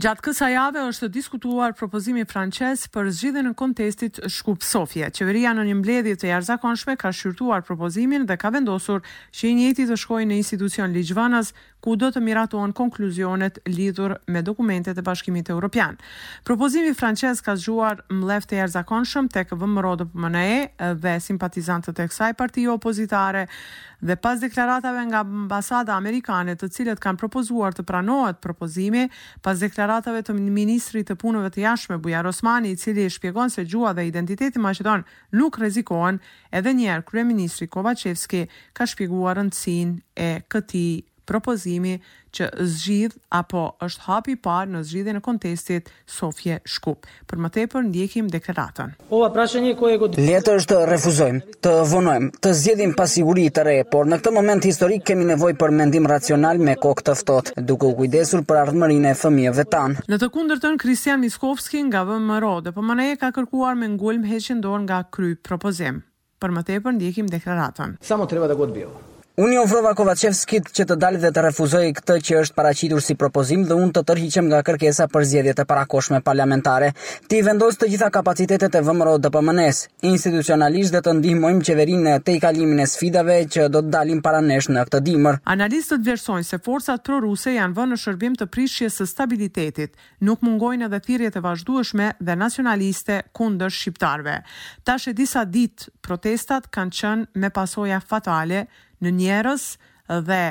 Gjatë kësaj jave është diskutuar propozimi francez për zgjidhjen e kontestit Shkup-Sofje. Qeveria në një mbledhje të jashtëzakonshme ka shqyrtuar propozimin dhe ka vendosur që i njëjti të shkojë në institucionin ligjvënës ku do të miratohen konkluzionet lidhur me dokumentet e Bashkimit Evropian. Propozimi francez ka zgjuar mllef të jashtëzakonshëm tek VMRO-DPMNE dhe simpatizantët e kësaj partie opozitare dhe pas deklaratave nga ambasada amerikane të cilët kanë propozuar të pranohet propozimi, pas deklaratave të ministrit të Punëve të Jashtme Bujar Osmani i cili shpjegon se gjuha dhe identiteti maqedon nuk rrezikohen, Edhe një herë kryeministri Kovaçevski ka shpjeguar rëndësinë e këtij propozimi që zgjidh apo është hapi i parë në zgjidhjen e kontestit Sofje-Shkup. Për më tepër ndjekim deklaratën. Lehtë është të refuzojmë, të vonojmë, të zgjedhim pasiguri të re, por në këtë moment historik kemi nevojë për mendim racional me kokë të ftohtë, duke u kujdesur për ardhmërinë e fëmijëve tanë. Në të kundërtën, Hristijan Mickoski nga VMRO-DPMNE ka kërkuar me ngulm heqjen dorë nga Ky propozim. Për më tepër ndjekim deklaratën. Samo treba da go odbie. Unë i ofrova Kovaçevskit që të dalë dhe të refuzojë këtë që është paraqitur si propozim dhe unë të tërhiqem nga kërkesa për zgjedhjet e parakohshme parlamentare. T'i vendos të gjitha kapacitetet e VMRO-DPMNE-së, institucionalisht dhe të ndihmojmë qeverinë në tejkalimin e sfidave që do të dalin para nesh në këtë dimër. Analistët vlerësojnë se forcat pro-ruse janë vënë në shërbim të prishjes së stabilitetit, Nuk mungojnë edhe thirrjet e vazhdueshme dhe nacionaliste kundër shqiptarëve. Tash e disa ditë protestat kanë qenë me pasoja fatale në njerëz dhe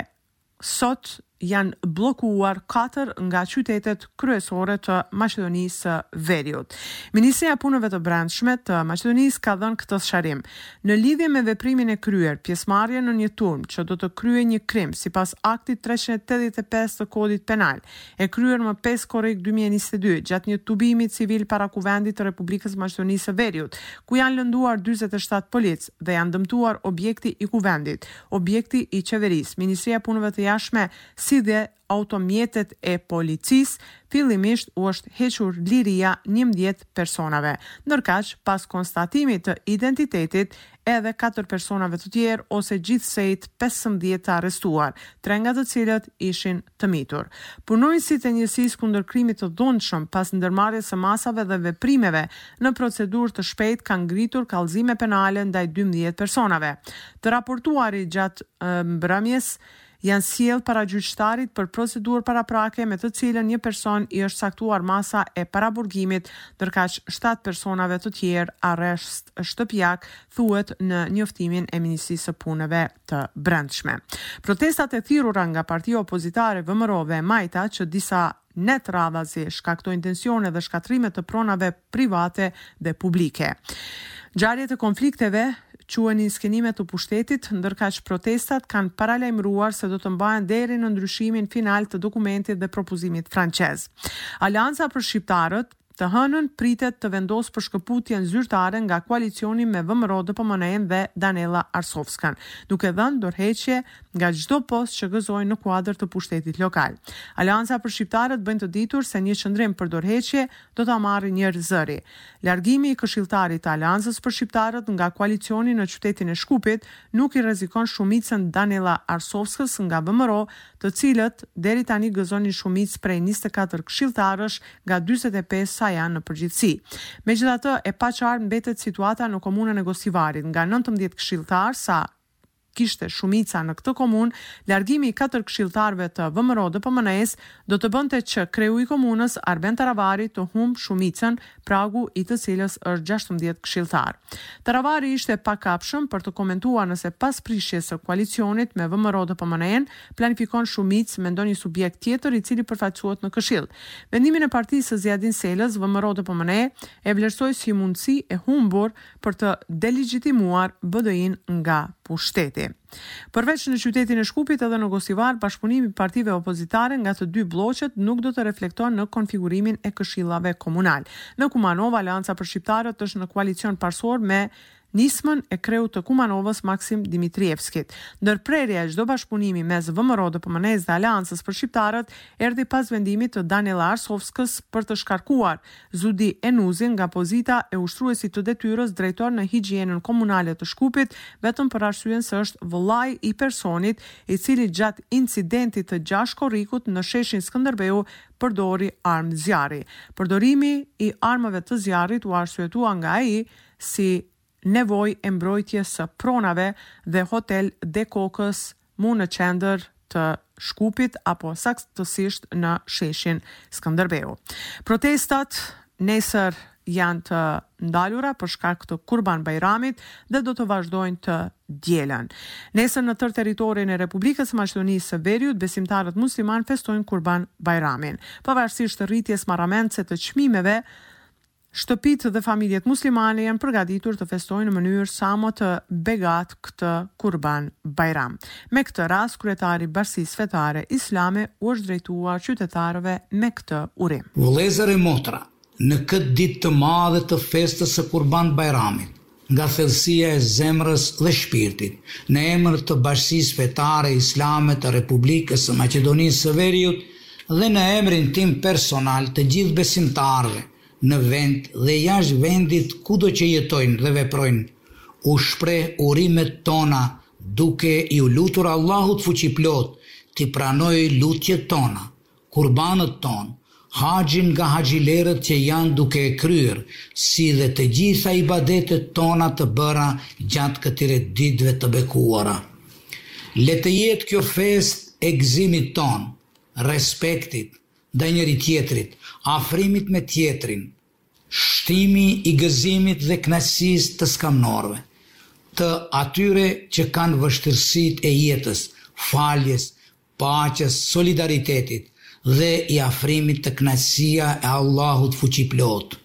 sot janë bllokuar katër nga qytetet kryesore të Maqedonisë së Veriut. Ministria e Punëve të Brendshme të Maqedonisë ka dhënë këtë sqarim. Në lidhje me veprimin e kryer, pjesëmarrje në një turmë që do të kryejë një krim sipas aktit treqind e tetëdhjetë e pesë të Kodit Penal, e kryer më pesë korrik dy mijë e njëzet e dy, gjatë një tubimi civil para Kuvendit të Republikës së Maqedonisë së Veriut, ku janë lënduar dyzet e shtatë policë dhe janë dëmtuar objekti i Kuvendit, objekti i Qeverisë, Ministria e Punëve të Jashtme si dhe automjetet e policisë, fillimisht u është hequr liria njëmbëdhjetë personave, ndërkaq pas konstatimit të identitetit edhe katër personave të tjerë ose gjithsejt pesëmbëdhjetë të arrestuar, tre nga të cilët ishin të mitur. Punonjësit e Njësisë Kundër Krimit të Dhunshëm, pas ndërmarrjes së masave dhe veprimeve në procedurë të shpejtë kanë ngritur kallëzime penale ndaj dymbëdhjetë personave. Të raportuari gjatë mbrëmjes janë sjellë para gjyqtarit për procedurë paraprake me të cilën një person i është caktuar masa e paraburgimit, ndërkaq shtatë personave të tjerë arrest shtëpiak, thuhet në njoftimin e Ministrisë së Punëve të Brendshme. Protestat e thirrura nga partia opozitare VMRO dhe E Majta që disa net radhazi shkaktojnë tensione dhe shkatërrime të pronave private dhe publike. Ngjarjet e konflikteve quhen inskenime të pushtetit, ndërkaq protestat kanë paralajmëruar se do të mbahen deri në ndryshimin final të dokumentit dhe propozimit francez. Aleanca për shqiptarët, Të hënën pritet të vendosë për shkëputjen zyrtare nga koalicioni me VMRO-DPMNE-në dhe Danella Arsovskan, duke dhënë dorëheqje nga çdo post që gëzojnë në kuadër të pushtetit lokal. Aleanca për Shqiptarët bëjnë të ditur se një qëndrim për dorëheqje do ta marrë njëzëri. Largimi i këshilltarit të Aleancës për Shqiptarët nga koalicioni në qytetin e Shkupit nuk i rrezikon shumicën Danella Arsovskës nga VMRO të cilët deri tani gëzonin shumicë prej njëzet e katër këshilltarësh nga dyzet e pesë sa janë në përgjithësi. Megjithatë, e paqartë mbetet situata në Komunën e Gostivarit, nga nëntëmbëdhjetë këshilltarë sa kishte shumica në këtë komunë, largimi i katër këshilltarëve të VMRO-DPMNE-së do të bënte që kreu i komunës, Arben Taravari të humbë shumicën pragu i së cilës është gjashtëmbëdhjetë këshilltarë. Taravari ishte i pakapshëm për të komentuar nëse pas prishjes së koalicionit me VMRO-DPMNE-në planifikon shumicë me ndonjë subjekt tjetër i cili përfaqësohet në Këshill. Vendimin e partisë së Ziadin Selës, VMRO-DPMNE e vlerësoi si mundësi e humbur për të delegjitimuar BDI-në nga pushteti. Përveç në qytetin e Shkupit edhe në Gostivar bashkëpunimi i partive opozitare nga të dy blloqet nuk do të reflekton në konfigurimin e këshillave komunalë. Në Kumanovë Aleanca për Shqiptarët është në koalicion parësor me nismën e kreut të Kumanovës Maksim Dimitrievskit. Ndërprerja e çdo bashkëpunimi mes VMRO-DPMNE-së dhe Aleancës për Shqiptarët erdhi pas vendimit të Daniela Arsovskës për të shkarkuar Zudi Enuzin nga pozita e ushtruesit të detyrës drejtor në Higjienën Komunale të Shkupit, vetëm për arsyen se është vëllai i personit, i cili gjatë incidentit të gjashtë korrikut në sheshin Skënderbeu përdori armë zjarri. Përdorimi i armëve të zjarrit u arsyetua nga ai si nevojë e mbrojtjes së pronave dhe hotel de kokës mu në qendër të Shkupit apo saktësisht në sheshin Skënderbeu. Protestat nesër janë të ndalura për shkak të Kurban Bajramit dhe do të vazhdojnë të dielën. Nesër në tërë territorin e Republikës së Maqedonisë së Veriut, besimtarët muslimanë festojnë Kurban Bajramin. Pavarësisht rritjes marramendëse të çmimeve, Shtëpitë dhe familjet muslimane janë përgatitur të festojnë në mënyrë sa më të begatë këtë Kurban Bajram. Me këtë rast, kryetari i Bashkësisë Fetare Islame u është drejtuar qytetarëve me këtë urim. Vëllezër e motra, në këtë ditë të madhe të festës së Kurban Bajramit, Nga thellësia e zemrës dhe shpirtit, në emër të Bashkësisë Fetare Islame të Republikës së Maqedonisë së Veriut dhe në emrin tim personal të gjithë besimtarëve në vend dhe jashtë vendit kudo që jetojnë dhe veprojnë, u shpreh urimet tona duke iu lutur Allahut Fuqiplotë t'i pranojë lutjet tona, Kurbanët tonë, haxhin nga haxhilerët që janë duke e kryer, si dhe të gjitha ibadetet tona të bëra gjatë këtyre ditëve të bekuara. Le të jetë kjo festë e gëzimit tonë, respektit ndaj njëri-tjetrit, afrimit me tjetrin, shtimi i gëzimit dhe kënaqësisë të skamnorëve, të atyre që kanë vështirësitë e jetës, faljes, paqes, solidaritetit dhe i afrimit të kënaqësia e Allahut fuqiplotë,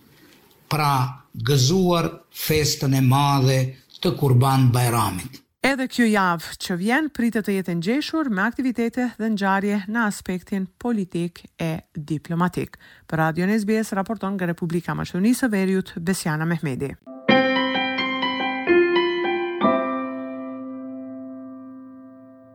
pra gëzuar festën e madhe të Kurban Bajramit. Edhe kjo javë që vjen pritet të jetë e ngjeshur me aktivitete dhe ngjarje në aspektin politik e diplomatik. Për Radion SBS raporton nga Republika e Maqedonisë së Veriut, Besiana Mehmedi.